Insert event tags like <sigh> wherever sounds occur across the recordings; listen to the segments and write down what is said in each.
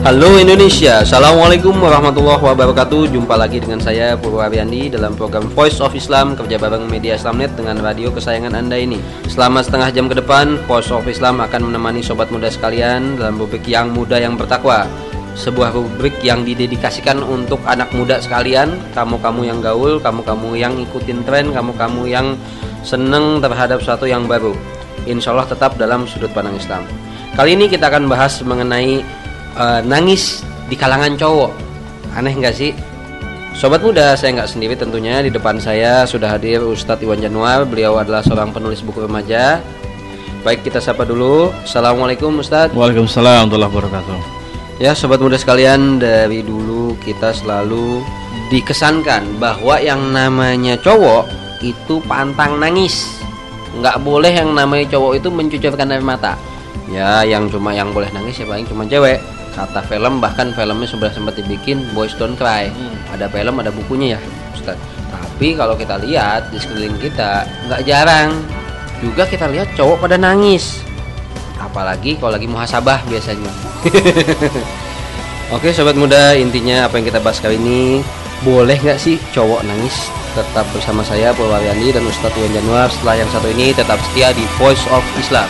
Halo Indonesia, Assalamualaikum warahmatullahi wabarakatuh. Jumpa lagi dengan saya Purwaryandi dalam program Voice of Islam Kerja bareng Media Islamnet dengan radio kesayangan Anda ini. Selama setengah jam ke depan, Voice of Islam akan menemani sobat muda sekalian Dalam rubrik yang muda yang bertakwa. Sebuah rubrik yang didedikasikan untuk anak muda sekalian Kamu-kamu yang gaul, kamu-kamu yang ikutin tren Kamu-kamu yang seneng terhadap sesuatu yang baru. Insya Allah tetap dalam sudut pandang Islam. Kali ini kita akan bahas mengenai uh, nangis di kalangan cowok. Aneh nggak sih? Sobat muda, saya nggak sendiri tentunya. Di depan saya sudah hadir Ustadz Iwan Januar. Beliau adalah seorang penulis buku remaja. Baik, kita sapa dulu. Assalamualaikum Ustadz. Waalaikumsalam warahmatullahi wabarakatuh. Ya, sobat muda sekalian Dari dulu kita selalu dikesankan Bahwa yang namanya cowok Itu pantang nangis. Nggak boleh yang namanya cowok itu mencucurkan air mata Ya, yang cuma yang boleh nangis ya paling cuma cewek. Kata film bahkan filmnya sudah sempat dibikin Boys Don't Cry. Hmm. ada film ada bukunya ya Ustaz tapi kalau kita lihat di sekeliling kita nggak jarang. Juga kita lihat cowok pada nangis. Apalagi kalau lagi muhasabah biasanya. <laughs> Oke sobat muda intinya apa yang kita bahas kali ini boleh nggak sih cowok nangis? Tetap bersama saya Purwaryandi dan Ustadz Iwan Januar. Setelah yang satu ini tetap setia di Voice of Islam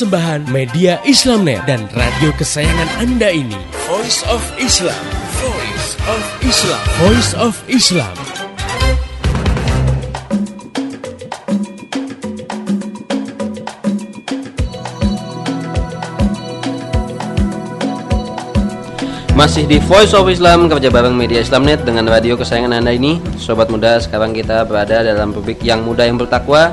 Persembahan media Islamnet dan radio kesayangan Anda ini. Voice of Islam. Voice of Islam. Voice of Islam. Masih di Voice of Islam kerja bareng media Islamnet dengan radio kesayangan anda ini Sobat muda sekarang kita berada dalam publik yang muda yang bertakwa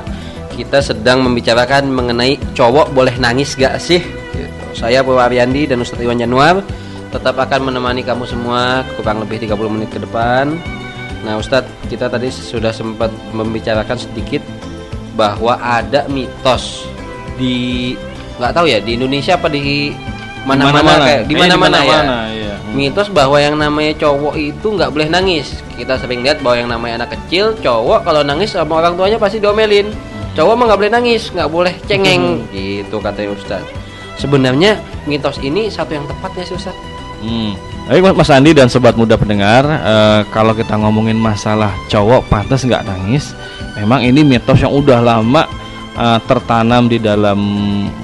Kita sedang membicarakan mengenai cowok boleh nangis gak sih? Gitu. Saya Purwa Ariandi dan Ustadz Iwan Januar Tetap akan menemani kamu semua kurang lebih 30 menit ke depan. Nah Ustadz kita tadi sudah sempat membicarakan sedikit Bahwa ada mitos di nggak tahu ya di Indonesia apa di mana-mana kayak di mana-mana ya. mana-mana, iya. mitos bahwa yang namanya cowok itu nggak boleh nangis. Kita sering lihat bahwa yang namanya anak kecil cowok kalau nangis sama orang tuanya pasti diomelin cowok mah nggak boleh nangis nggak boleh cengeng. Gitu katanya Ustaz. Sebenarnya mitos ini satu yang tepat ya sih Ustaz? Hmm. Baik Mas Andi dan sobat muda pendengar, eh, kalau kita ngomongin masalah cowok pantas nggak nangis, memang ini mitos yang udah lama eh, tertanam di dalam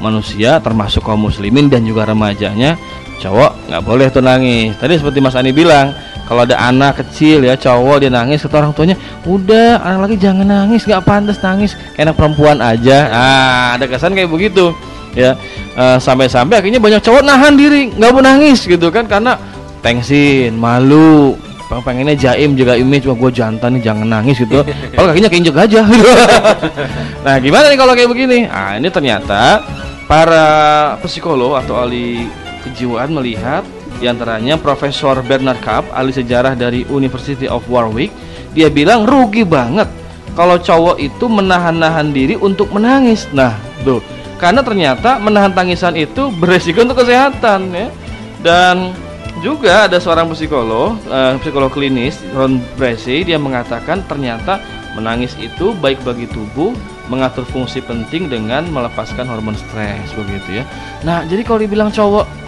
manusia, termasuk kaum muslimin dan juga remajanya. Cowok nggak boleh tuh nangis. Tadi seperti Mas Andi bilang, kalau ada anak kecil ya cowok dia nangis kata orang tuanya, udah anak lagi jangan nangis, nggak pantas nangis, kayak anak perempuan aja. Ah, ada kesan kayak begitu ya. Eh, sampai-sampai akhirnya banyak cowok nahan diri nggak mau nangis gitu kan karena tengsin malu. Peng- pengennya jaim jaga image wah gue jantan nih jangan nangis gitu. <laughs> Kalau kakinya keinjek aja. <laughs> Nah gimana nih kalau kayak begini? Ah ini ternyata para psikolog atau ahli kejiwaan melihat di antaranya Profesor Bernard Kapp ahli sejarah dari University of Warwick dia bilang rugi banget kalau cowok itu menahan-nahan diri untuk menangis. Nah tuh. Karena ternyata menahan tangisan itu <laughs> beresiko untuk kesehatan ya. Dan juga ada seorang psikolog eh, psikolog klinis Ron Bracey dia mengatakan ternyata menangis itu baik bagi tubuh mengatur fungsi penting dengan melepaskan hormon stres begitu ya. Nah jadi kalau dibilang cowok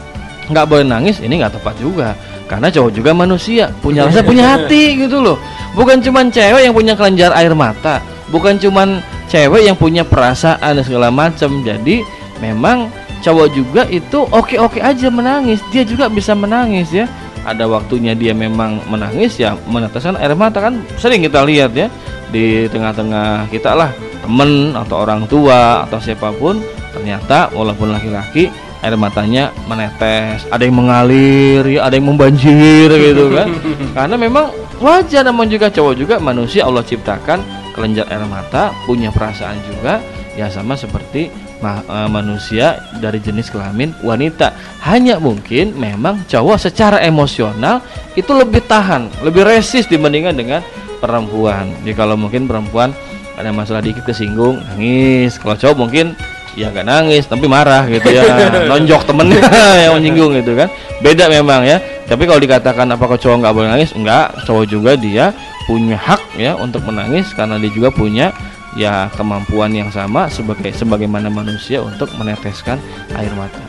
nggak boleh nangis ini nggak tepat juga. Karena cowok juga manusia punya rasa punya <laughs> hati gitu loh. Bukan cuman cewek yang punya kelenjar air mata bukan cuman cewek yang punya perasaan dan segala macam. Jadi memang cowok juga itu oke-oke aja menangis. Dia juga bisa menangis ya. Ada waktunya dia memang menangis ya meneteskan air mata kan sering kita lihat ya. Di tengah-tengah kita lah temen atau orang tua atau siapa pun ternyata walaupun laki-laki air matanya menetes ada yang mengalir ya ada yang membanjir gitu kan. <laughs> Karena memang wajar namun juga cowok juga manusia Allah ciptakan kelenjar air mata punya perasaan juga ya sama seperti ma- eh, manusia dari jenis kelamin wanita. Hanya mungkin memang cowok secara emosional itu lebih tahan lebih resist dibandingkan dengan perempuan. Jadi kalau mungkin perempuan ada masalah dikit kesinggung nangis. Kalau cowok mungkin ya nggak nangis tapi marah gitu ya. Nonjok temennya <laughs> yang menyinggung gitu kan. Beda memang ya. Tapi kalau dikatakan apakah cowok nggak boleh nangis? Enggak cowok juga dia punya hak ya untuk menangis karena dia juga punya ya kemampuan yang sama sebagai sebagaimana manusia untuk meneteskan air mata.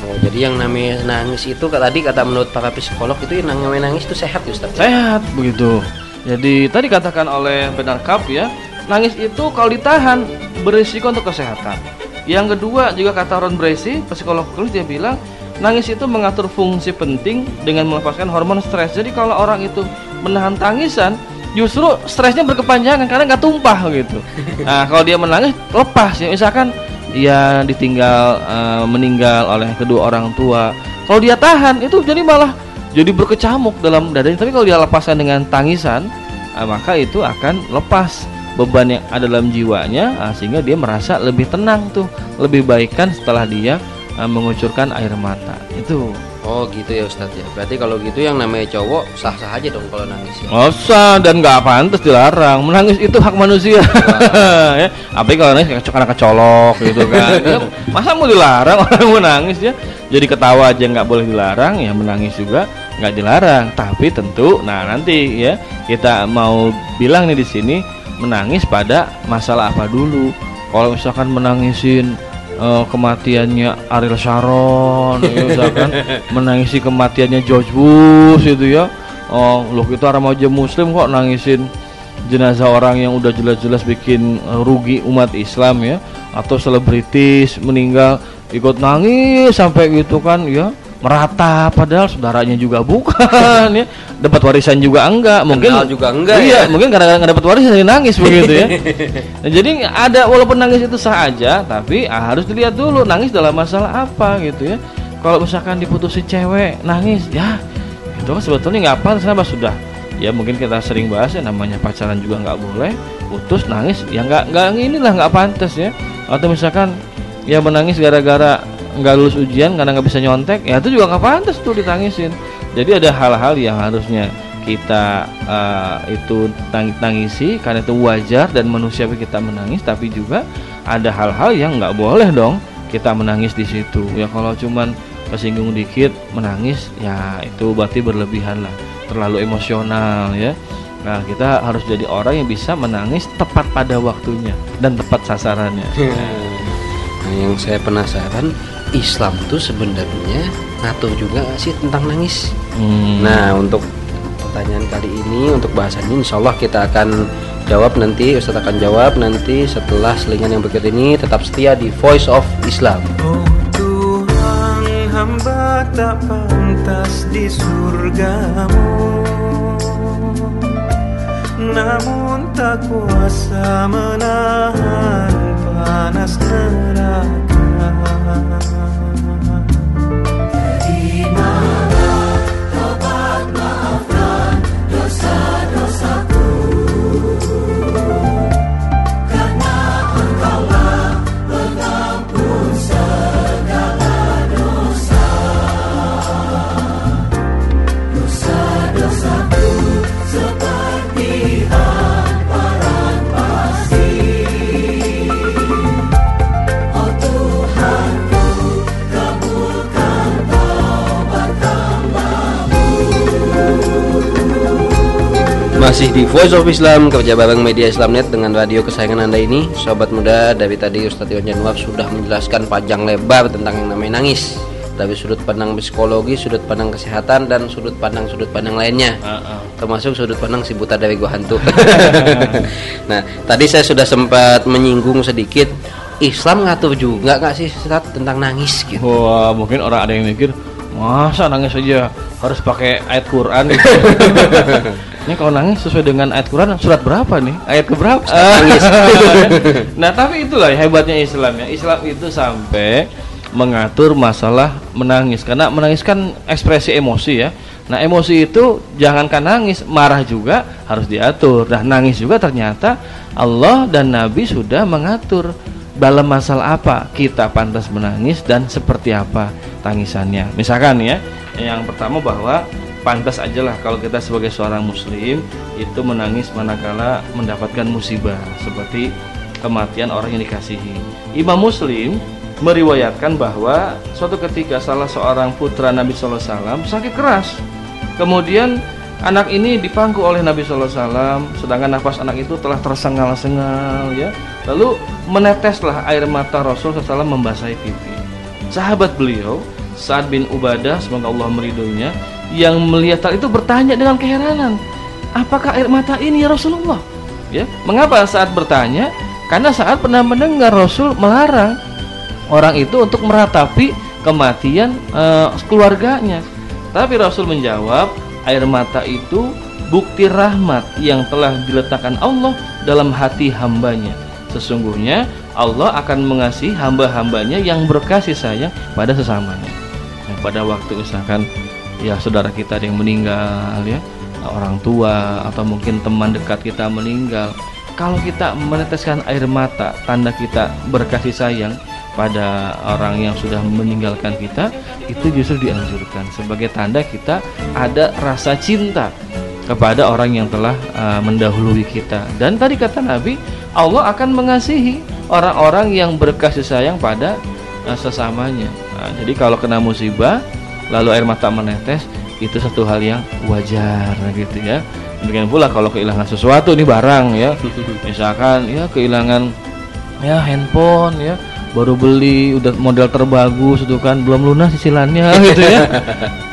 Oh jadi yang namanya nangis itu tadi kata menurut para psikolog itu yang namanya nangis itu sehat ya Ustaz? Sehat begitu. Jadi tadi katakan oleh Benar Kap ya nangis itu kalau ditahan berisiko untuk kesehatan. Yang kedua juga kata Ron Bracey psikolog klinis dia bilang nangis itu mengatur fungsi penting dengan melepaskan hormon stres. Jadi kalau orang itu menahan tangisan justru stresnya berkepanjangan karena nggak tumpah gitu. Nah kalau dia menangis lepas. Ya misalkan dia ditinggal eh, meninggal oleh kedua orang tua kalau dia tahan itu jadi malah jadi berkecamuk dalam dadanya. Tapi kalau dia lepaskan dengan tangisan ah, maka itu akan lepas beban yang ada dalam jiwanya ah, sehingga dia merasa lebih tenang tuh lebih baikkan setelah dia ah, mengucurkan air mata itu Oh gitu ya Ustadz ya. Berarti kalau gitu yang namanya cowok sah-sah aja dong kalau nangis ya. Oh, sah dan nggak pantas dilarang. Menangis itu hak manusia. <laughs> ya. Apalagi kalau nangis kayak karena kecolok gitu kan. Ya, masa mau dilarang <laughs> orang mau nangis ya? Jadi ketawa aja nggak boleh dilarang, ya menangis juga nggak dilarang. Tapi tentu, nah nanti ya kita mau bilang nih di sini menangis pada masalah apa dulu. Kalau misalkan menangisin uh, kematiannya Ariel Sharon ya, misalkan <laughs> menangisi kematiannya George Bush itu ya oh loh kita remaja muslim kok nangisin jenazah orang yang udah jelas-jelas bikin uh, rugi umat Islam ya atau selebritis meninggal ikut nangis sampai gitu kan ya merata padahal saudaranya juga bukan ya. Dapat warisan juga enggak mungkin Kenal juga enggak iya ya? mungkin karena nggak dapat warisan jadi nangis begitu ya. <laughs> Nah, jadi ada walaupun nangis itu sah aja tapi ah, harus dilihat dulu nangis dalam masalah apa gitu ya. Kalau misalkan diputusin cewek nangis ya itu kan sebetulnya nggak apa kenapa? Sudah. Ya mungkin kita sering bahas ya namanya pacaran juga nggak boleh putus nangis ya nggak nggak inilah nggak pantas ya. Atau misalkan ya menangis gara-gara nggak lulus ujian karena nggak bisa nyontek ya itu juga nggak pantas tuh ditangisin. Jadi ada hal-hal yang harusnya kita uh, itu tang tangisi karena itu wajar dan manusiawi kita menangis tapi juga ada hal-hal yang nggak boleh dong kita menangis di situ. Ya kalau cuman kesinggung dikit menangis ya itu berarti berlebihan lah. Terlalu emosional ya. Nah kita harus jadi orang yang bisa menangis tepat pada waktunya dan tepat sasarannya. Nah, yang saya penasaran Islam tuh sebenarnya ngatur juga nggak sih tentang nangis. Hmm. Nah untuk pertanyaan kali ini untuk bahasan ini Insya Allah kita akan jawab nanti Ustadz akan jawab nanti setelah selingan yang berikut ini tetap setia di Voice of Islam. Oh Tuhan hamba tak pantas di surgamu Namun tak kuasa menahan panas neraka Masih di Voice of Islam kerja bareng media Islamnet dengan radio kesayangan anda ini. Sobat muda dari tadi Ustadz Iwan Januar sudah menjelaskan panjang lebar tentang yang namanya nangis. Dari sudut pandang psikologi, sudut pandang kesehatan dan sudut pandang sudut pandang lainnya. Termasuk sudut pandang si buta dari gua hantu <laughs> Nah tadi saya sudah sempat menyinggung sedikit Islam ngatur juga nggak sih tentang nangis gitu? Wah, mungkin orang ada yang mikir, masa nangis aja harus pakai ayat Quran gitu. <laughs> Ini kalau nangis sesuai dengan ayat Quran surat berapa nih? Ayat ke berapa? nangis. <laughs> nah, tapi itulah hebatnya Islam ya. Islam itu sampai mengatur masalah menangis karena menangis kan ekspresi emosi ya. Nah, emosi itu jangankan nangis, marah juga harus diatur. Nah, nangis juga ternyata Allah dan Nabi sudah mengatur dalam masalah apa kita pantas menangis dan seperti apa tangisannya. Misalkan ya, yang pertama bahwa pantas aja lah kalau kita sebagai seorang muslim itu menangis manakala mendapatkan musibah seperti kematian orang yang dikasihi. Imam Muslim meriwayatkan bahwa suatu ketika salah seorang putra Nabi Wasallam sakit keras. Kemudian anak ini dipangku oleh Nabi Sallallahu Alaihi Wasallam, sedangkan nafas anak itu telah tersengal-sengal ya. Lalu meneteslah air mata Rasul SAW membasahi pipi. Sahabat beliau Sa'ad bin Ubadah semoga Allah meridhoinya yang melihat hal itu bertanya dengan keheranan, apakah air mata ini ya Rasulullah? Ya, mengapa saat bertanya? Karena saat pernah mendengar Rasul melarang orang itu untuk meratapi kematian eh, keluarganya. Tapi Rasul menjawab, air mata itu bukti rahmat yang telah diletakkan Allah dalam hati hambanya. Sesungguhnya Allah akan mengasihi hamba-hambanya yang berkasih sayang pada sesamanya. Nah, pada waktu misalkan ya saudara kita ada yang meninggal ya orang tua atau mungkin teman dekat kita meninggal kalau kita meneteskan air mata tanda kita berkasih sayang pada orang yang sudah meninggalkan kita itu justru dianjurkan. Sebagai tanda kita ada rasa cinta kepada orang yang telah uh, mendahului kita. Dan tadi kata Nabi Allah akan mengasihi orang-orang yang berkasih sayang pada uh, sesamanya. Nah, jadi kalau kena musibah lalu air mata menetes itu satu hal yang wajar gitu ya. Demikian pula kalau kehilangan sesuatu ini barang ya. <laughs> Misalkan ya kehilangan ya handphone ya baru beli udah model terbagus itu kan belum lunas cicilannya <laughs> gitu ya.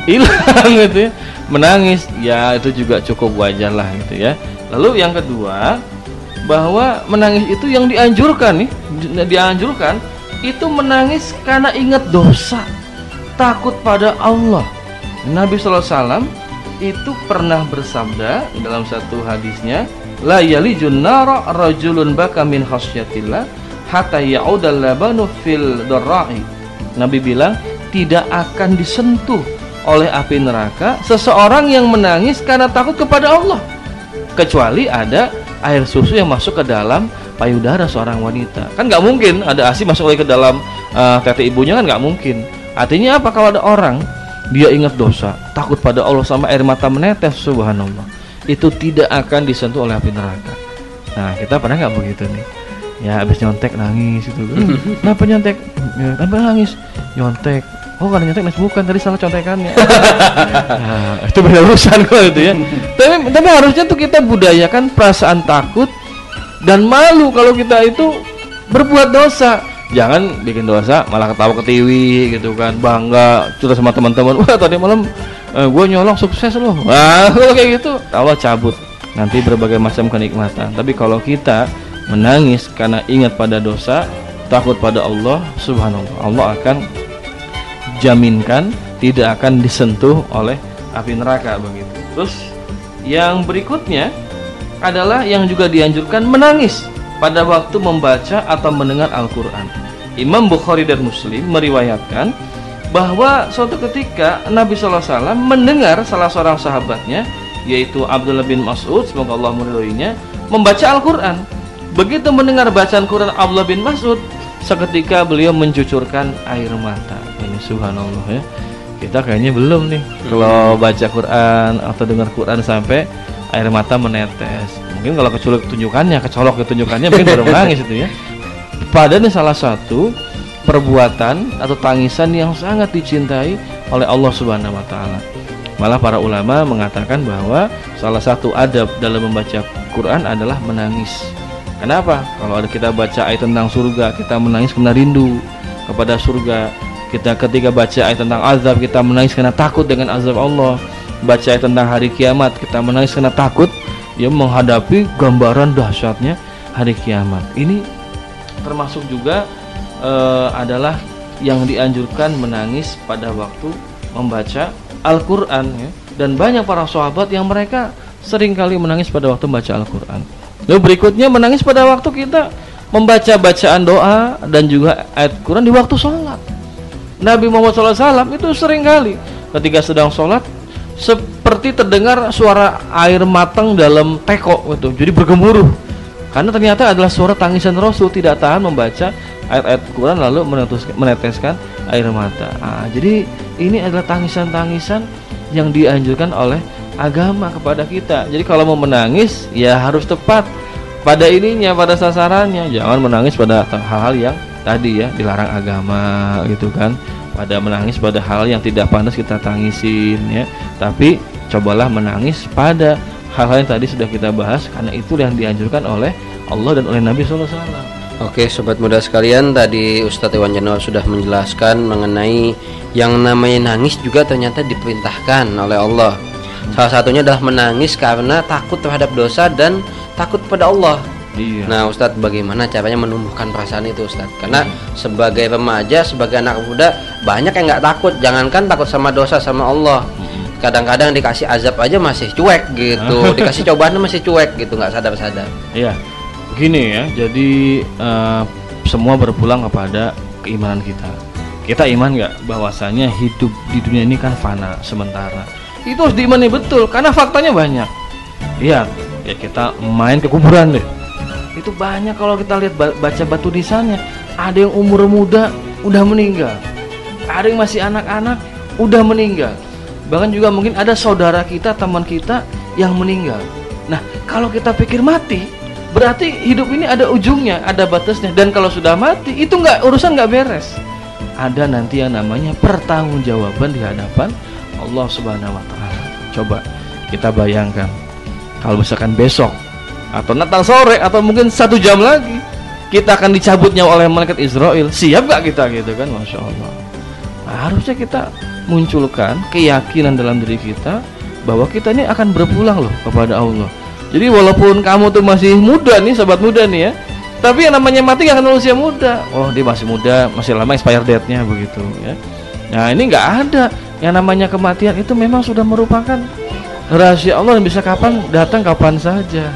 Hilang <laughs> gitu ya. Menangis ya itu juga cukup wajar lah gitu ya. Lalu yang kedua bahwa menangis itu yang dianjurkan nih dianjurkan itu menangis karena ingat dosa takut pada Allah. Nabi SAW itu pernah bersabda dalam satu hadisnya la yalijun nara rajulun baka min khasyatillah hatta ya'udal labanu fil darra'i Nabi bilang tidak akan disentuh oleh api neraka seseorang yang menangis karena takut kepada Allah. Kecuali ada air susu yang masuk ke dalam payudara seorang wanita. Kan nggak mungkin ada asi masuk lagi ke dalam uh, tete ibunya kan nggak mungkin. Artinya apa? Kalau ada orang dia ingat dosa takut pada Allah sama air mata menetes subhanallah. Itu tidak akan disentuh oleh api neraka. Nah kita pernah nggak begitu nih ya habis nyontek nangis itu kan <laughs> kenapa nyontek ya, kenapa nangis nyontek Oh karena nyontek nangis bukan tadi salah contekannya. <laughs> nah, itu beda urusan kok itu ya. tapi tapi harusnya tuh kita budayakan perasaan takut dan malu kalau kita itu berbuat dosa. Jangan bikin dosa malah ketawa ketiwi gitu kan bangga cerita sama teman-teman. Wah tadi malam eh, gue nyolong sukses loh. Wah kalau <laughs> kayak gitu Allah cabut nanti berbagai macam kenikmatan. Tapi kalau kita menangis karena ingat pada dosa, takut pada Allah, subhanallah. Allah akan jaminkan tidak akan disentuh oleh api neraka begitu. Terus yang berikutnya adalah yang juga dianjurkan menangis pada waktu membaca atau mendengar Al-Qur'an. Imam Bukhari dan Muslim meriwayatkan bahwa suatu ketika Nabi SAW mendengar salah seorang sahabatnya yaitu Abdullah bin Mas'ud semoga Allah meridhoinya membaca Al-Qur'an. Begitu mendengar bacaan Quran Abdullah bin Mas'ud seketika beliau mencucurkan air mata. Ini subhanallah ya. Kita kayaknya belum nih. Kalau baca Quran atau dengar Quran sampai air mata menetes. Mungkin kalau kecolok tunjukannya kecolok ketunjukannya mungkin baru <laughs> menangis itu ya. Padahal ini salah satu perbuatan atau tangisan yang sangat dicintai oleh Allah Subhanahu wa taala. Malah para ulama mengatakan bahwa salah satu adab dalam membaca Quran adalah menangis. Kenapa? Kalau ada kita baca ayat tentang surga, kita menangis karena rindu kepada surga. Kita ketika baca ayat tentang azab, kita menangis karena takut dengan azab Allah. Baca ayat tentang hari kiamat, kita menangis karena takut ya menghadapi gambaran dahsyatnya hari kiamat. Ini termasuk juga eh, adalah yang dianjurkan menangis pada waktu membaca Al-Qur'an ya. Dan banyak para sahabat yang mereka sering kali menangis pada waktu membaca Al-Qur'an. Lalu berikutnya menangis pada waktu kita membaca bacaan doa dan juga ayat Quran di waktu sholat. Nabi Muhammad SAW itu sering kali ketika sedang sholat seperti terdengar suara air matang dalam teko itu, jadi bergemuruh. Karena ternyata adalah suara tangisan Rasul tidak tahan membaca ayat-ayat Quran lalu meneteskan air mata. Nah, jadi ini adalah tangisan-tangisan yang dianjurkan oleh agama kepada kita. Jadi kalau mau menangis ya harus tepat pada ininya, pada sasarannya. Jangan menangis pada hal-hal yang tadi ya dilarang agama gitu kan. Pada menangis pada hal yang tidak pantas kita tangisin ya. Tapi cobalah menangis pada hal-hal yang tadi sudah kita bahas karena itu yang dianjurkan oleh Allah dan oleh Nabi SAW. Oke sobat muda sekalian tadi Ustadz Iwan Januar sudah menjelaskan mengenai yang namanya nangis juga ternyata diperintahkan oleh Allah Salah satunya adalah menangis karena takut terhadap dosa dan takut pada Allah. Iya. Nah, Ustadz, bagaimana caranya menumbuhkan perasaan itu, Ustadz? Karena sebagai remaja, sebagai anak muda, banyak yang nggak takut. Jangankan takut sama dosa sama Allah. Kadang-kadang dikasih azab aja masih cuek gitu, <laughs> dikasih cobaan masih cuek gitu, nggak sadar-sadar. Iya. Gini ya, jadi uh, semua berpulang kepada keimanan kita. kita iman nggak bahwasanya hidup di dunia ini kan fana sementara itu harus diimani betul karena faktanya banyak. Iya ya kita main ke kuburan deh. Itu banyak kalau kita lihat ba- baca batu nisannya. Ada yang umur muda udah meninggal. Ada yang masih anak-anak udah meninggal. Bahkan juga mungkin ada saudara kita teman kita yang meninggal. Nah kalau kita pikir mati berarti hidup ini ada ujungnya ada batasnya. Dan kalau sudah mati itu nggak urusan nggak beres. Ada nanti yang namanya pertanggungjawaban di hadapan Allah Subhanahu wa taala. Coba kita bayangkan kalau misalkan besok atau Natal sore atau mungkin satu jam lagi kita akan dicabut nyawa oleh malaikat Israel. Siap gak kita gitu kan? Masya Allah. Harusnya kita munculkan keyakinan dalam diri kita bahwa kita ini akan berpulang loh kepada Allah. Jadi walaupun kamu tuh masih muda nih, sobat muda nih ya, tapi yang namanya mati gak akan usia muda. Oh, dia masih muda, masih lama expire date-nya begitu ya. Nah, ini nggak ada. Yang namanya kematian itu memang sudah merupakan rahasia Allah yang bisa kapan datang kapan saja.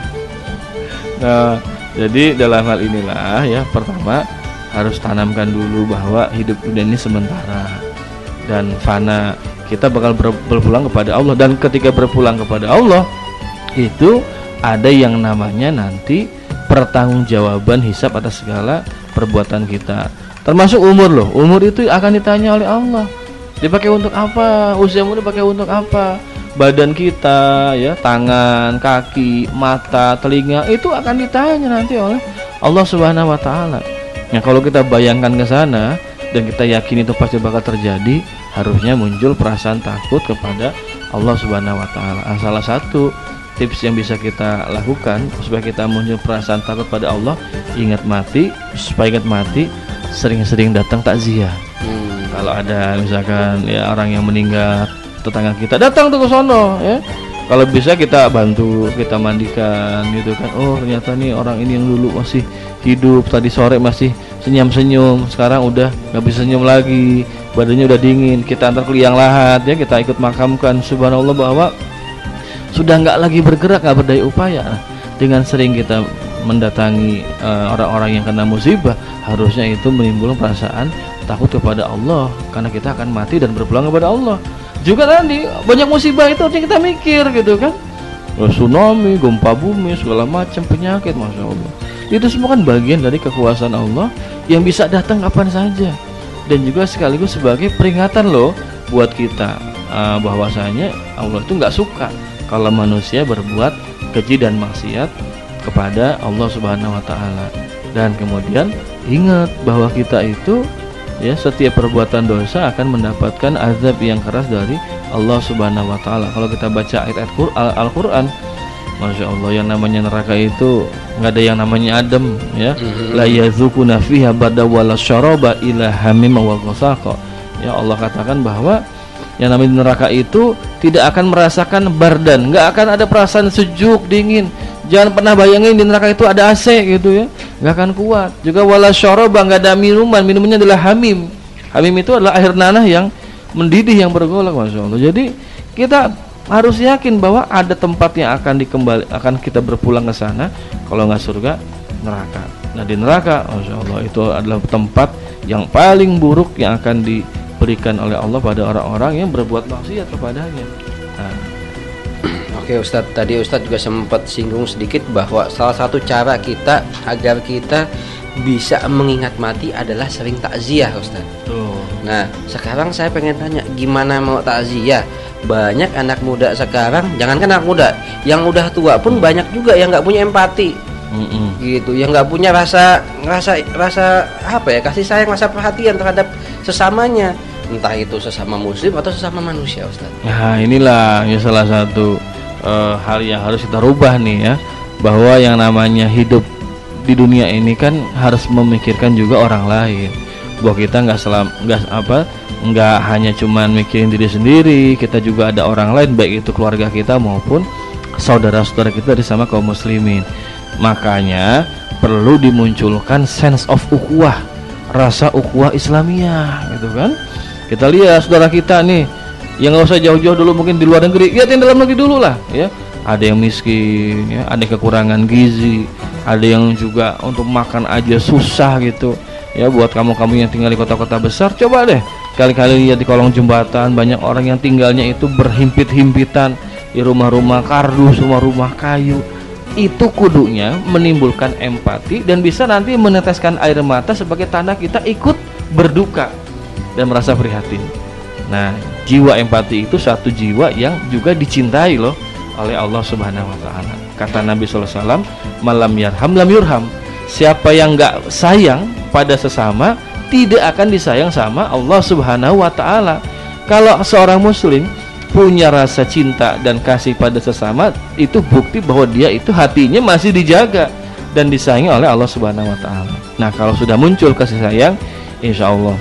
Nah, jadi dalam hal inilah ya pertama harus tanamkan dulu bahwa hidup dunia ini sementara dan fana. Kita bakal ber- berpulang kepada Allah dan ketika berpulang kepada Allah itu ada yang namanya nanti pertanggungjawaban hisap atas segala perbuatan kita. Termasuk umur loh. Umur itu akan ditanya oleh Allah. Dipakai untuk apa? Usiamu dipakai untuk apa? Badan kita, ya, tangan, kaki, mata, telinga itu akan ditanya nanti oleh Allah Subhanahu wa taala. Nah, kalau kita bayangkan ke sana dan kita yakin itu pasti bakal terjadi, harusnya muncul perasaan takut kepada Allah Subhanahu wa taala. Nah, salah satu tips yang bisa kita lakukan supaya kita muncul perasaan takut pada Allah ingat mati supaya ingat mati sering-sering datang takziah. Kalau ada misalkan ya orang yang meninggal tetangga kita datang tuh ke sono ya. Kalau bisa kita bantu kita mandikan gitu kan. Oh ternyata nih orang ini yang dulu masih hidup tadi sore masih senyum-senyum sekarang udah nggak bisa senyum lagi badannya udah dingin kita antar ke liang lahat ya kita ikut makamkan. Subhanallah bahwa sudah nggak lagi bergerak nggak berdaya upaya. Dengan sering kita mendatangi eh, orang-orang yang kena musibah harusnya itu menimbulkan perasaan takut kepada Allah karena kita akan mati dan berpulang kepada Allah juga tadi banyak musibah itu harusnya kita mikir gitu kan Oh, tsunami, gempa bumi, segala macam penyakit, masya Allah. Itu semua kan bagian dari kekuasaan Allah yang bisa datang kapan saja dan juga sekaligus sebagai peringatan loh buat kita eh, bahwasanya Allah itu nggak suka kalau manusia berbuat keji dan maksiat kepada Allah Subhanahu wa taala. Dan kemudian ingat bahwa kita itu ya setiap perbuatan dosa akan mendapatkan azab yang keras dari Allah Subhanahu wa taala. Kalau kita baca ayat-ayat Qur- Al- Al-Qur'an Masya Allah yang namanya neraka itu nggak ada yang namanya adem ya la yazukuna fiha bada wala syaraba ila hamim wa ghasaqa. ya Allah katakan bahwa yang namanya neraka itu tidak akan merasakan bardan nggak akan ada perasaan sejuk dingin jangan pernah bayangin di neraka itu ada AC gitu ya nggak akan kuat. Juga wala syaraba nggak ada minuman. Minumannya adalah hamim. Hamim itu adalah air nanah yang mendidih yang bergolak masya Allah jadi kita harus yakin bahwa ada tempat yang akan dikembali akan kita berpulang ke sana. Kalau nggak surga neraka. Nah di neraka masya Allah itu adalah tempat yang paling buruk yang akan diberikan oleh Allah pada orang-orang yang berbuat maksiat kepadanya. Nah, <clears throat> Oke Ustadz, tadi Ustadz juga sempat singgung sedikit bahwa salah satu cara kita agar kita bisa mengingat mati adalah sering takziah Ustadz. tuh Nah, sekarang saya pengen tanya, gimana mau takziah? Banyak anak muda sekarang, jangankan anak muda, yang udah tua pun banyak juga yang nggak punya empati, mm-mm. gitu, yang nggak punya rasa, rasa, rasa apa ya, kasih sayang, rasa perhatian terhadap sesamanya, entah itu sesama muslim atau sesama manusia, Ustaz. Nah inilah ya salah satu eh, hal yang harus kita rubah nih ya bahwa yang namanya hidup di dunia ini kan harus memikirkan juga orang lain. Bahwa kita nggak selam nggak apa nggak hanya cuman mikirin diri sendiri kita juga ada orang lain baik itu keluarga kita maupun saudara-saudara kita dari sama kaum muslimin. Makanya perlu dimunculkan sense of ukhuwah rasa ukhuwah Islamiyah gitu kan kita lihat saudara kita nih yang nggak usah jauh-jauh dulu mungkin di luar negeri. Lihat yang dalam negeri dulu lah ya. Ada yang miskin ya. Ada yang kekurangan gizi ada yang juga untuk makan aja susah gitu ya. Buat kamu-kamu yang tinggal di kota-kota besar coba deh kali-kali lihat di kolong jembatan banyak orang yang tinggalnya itu berhimpit-himpitan di rumah-rumah kardus rumah-rumah kayu. Itu kudunya menimbulkan empati dan bisa nanti meneteskan air mata sebagai tanda kita ikut berduka dan merasa prihatin nah jiwa empati itu satu jiwa yang juga dicintai loh oleh Allah Subhanahu wa taala. Kata Nabi sallallahu alaihi wasallam, "Malam yarham lam yurham." Siapa yang nggak sayang pada sesama tidak akan disayang sama Allah Subhanahu wa taala. Kalau seorang muslim punya rasa cinta dan kasih pada sesama itu bukti bahwa dia itu hatinya masih dijaga dan disayangi oleh Allah Subhanahu wa taala. Nah, kalau sudah muncul kasih sayang, insya Allah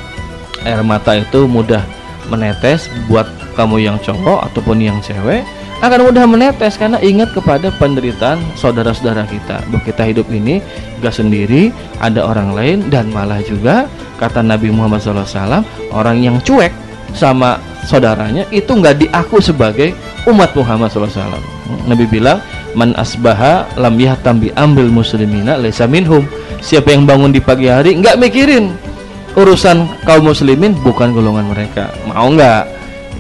air mata itu mudah menetes buat kamu yang cowok ataupun yang cewek akan mudah menetes karena ingat kepada penderitaan saudara-saudara kita. Bahwa kita hidup ini gak sendiri ada orang lain dan malah juga kata Nabi Muhammad SAW orang yang cuek sama saudaranya itu nggak diaku sebagai umat Muhammad SAW Nabi bilang man asbaha lam yahtam bi ambil muslimina laisa minhum. Siapa yang bangun di pagi hari nggak mikirin urusan kaum muslimin bukan golongan mereka mau nggak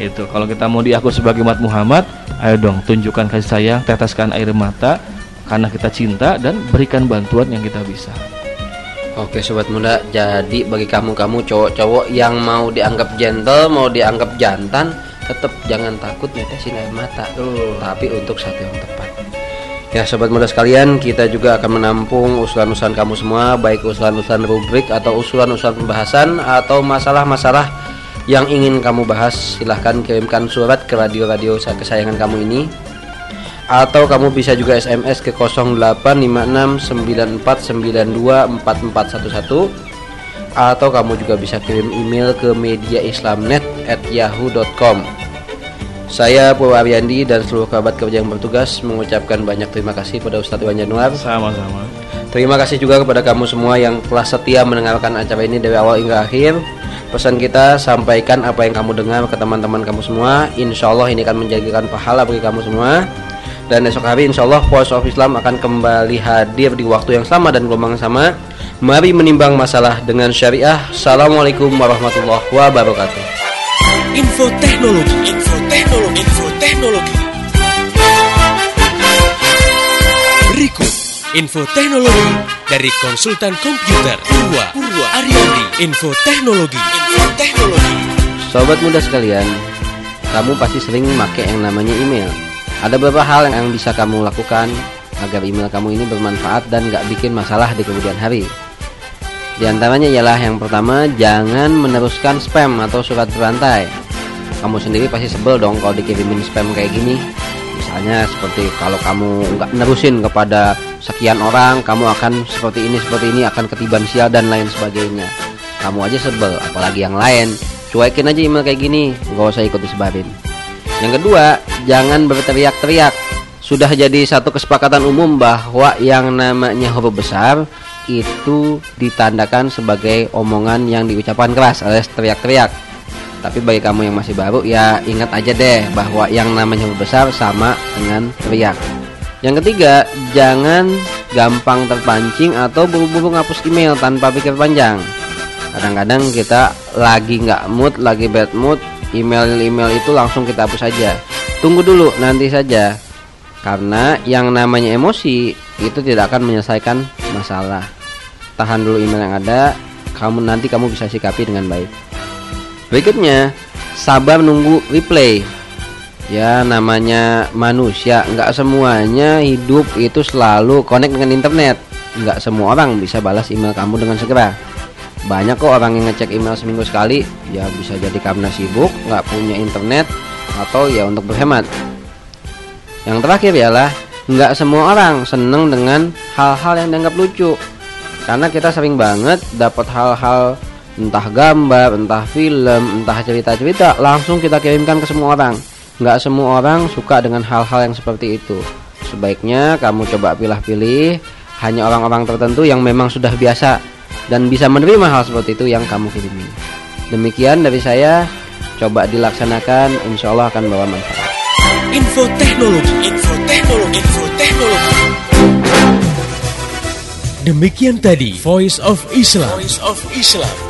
itu kalau kita mau diaku sebagai umat Muhammad Ayo dong tunjukkan kasih sayang, teteskan air mata karena kita cinta dan berikan bantuan yang kita bisa. Oke sobat muda, jadi bagi kamu-kamu cowok-cowok yang mau dianggap gentle, mau dianggap jantan, tetap jangan takut netesin air mata. Uh. Tapi untuk satu yang tepat. Ya sobat muda sekalian, kita juga akan menampung usulan-usulan kamu semua, baik usulan-usulan rubrik atau usulan-usulan pembahasan atau masalah-masalah yang ingin kamu bahas silahkan kirimkan surat ke radio-radio kesayangan kamu ini atau kamu bisa juga SMS ke 085694924411 atau kamu juga bisa kirim email ke mediaislamnet@yahoo.com. Saya Purwa Ariandi dan seluruh kerabat kerja yang bertugas mengucapkan banyak terima kasih pada Ustadz Iwan Januar. Sama-sama. Terima kasih juga kepada kamu semua yang telah setia mendengarkan acara ini dari awal hingga akhir. Pesan kita sampaikan apa yang kamu dengar ke teman-teman kamu semua. Insya Allah ini akan menjadikan pahala bagi kamu semua. Dan esok hari insya Allah Voice of Islam akan kembali hadir di waktu yang sama dan gelombang sama. Mari menimbang masalah dengan syariah. Assalamualaikum warahmatullahi wabarakatuh. Info teknologi, info info teknologi. Berikut info dari konsultan komputer Purwa Purwa Ariandi. Info teknologi, info teknologi. Sobat muda sekalian, kamu pasti sering memakai yang namanya email. Ada beberapa hal yang bisa kamu lakukan agar email kamu ini bermanfaat dan gak bikin masalah di kemudian hari. Di antaranya ialah yang pertama, jangan meneruskan spam atau surat berantai. Kamu sendiri pasti sebel dong kalau dikirimin spam kayak gini. Misalnya seperti kalau kamu nggak nerusin kepada sekian orang, kamu akan seperti ini seperti ini akan ketiban sial dan lain sebagainya. Kamu aja sebel, apalagi yang lain. Cuekin aja email kayak gini, nggak usah ikut disebarin. Yang kedua, jangan berteriak-teriak. Sudah jadi satu kesepakatan umum bahwa yang namanya huruf besar itu ditandakan sebagai omongan yang diucapkan keras alias teriak-teriak tapi bagi kamu yang masih baru ya ingat aja deh bahwa yang namanya besar sama dengan teriak. Yang ketiga, jangan gampang terpancing atau buru-buru ngapus email tanpa pikir panjang. Kadang-kadang kita lagi nggak mood, lagi bad mood, email-email itu langsung kita hapus saja. Tunggu dulu, nanti saja. Karena yang namanya emosi itu tidak akan menyelesaikan masalah. Tahan dulu email yang ada, kamu nanti kamu bisa sikapi dengan baik. Berikutnya, sabar nunggu replay. Ya namanya manusia, nggak semuanya hidup itu selalu connect dengan internet. Nggak semua orang bisa balas email kamu dengan segera. Banyak kok orang yang ngecek email seminggu sekali, ya bisa jadi karena sibuk, nggak punya internet, atau ya untuk berhemat. Yang terakhir ialah nggak semua orang seneng dengan hal-hal yang dianggap lucu. Karena kita sering banget dapat hal-hal entah gambar, entah film, entah cerita-cerita, langsung kita kirimkan ke semua orang. Nggak semua orang suka dengan hal-hal yang seperti itu. Sebaiknya kamu coba pilih-pilih hanya orang-orang tertentu yang memang sudah biasa dan bisa menerima hal seperti itu yang kamu kirimi. Demikian dari saya, coba dilaksanakan, insya Allah akan bawa manfaat. Info teknologi, info teknologi, info teknologi. Demikian tadi Voice of Islam. Voice of Islam.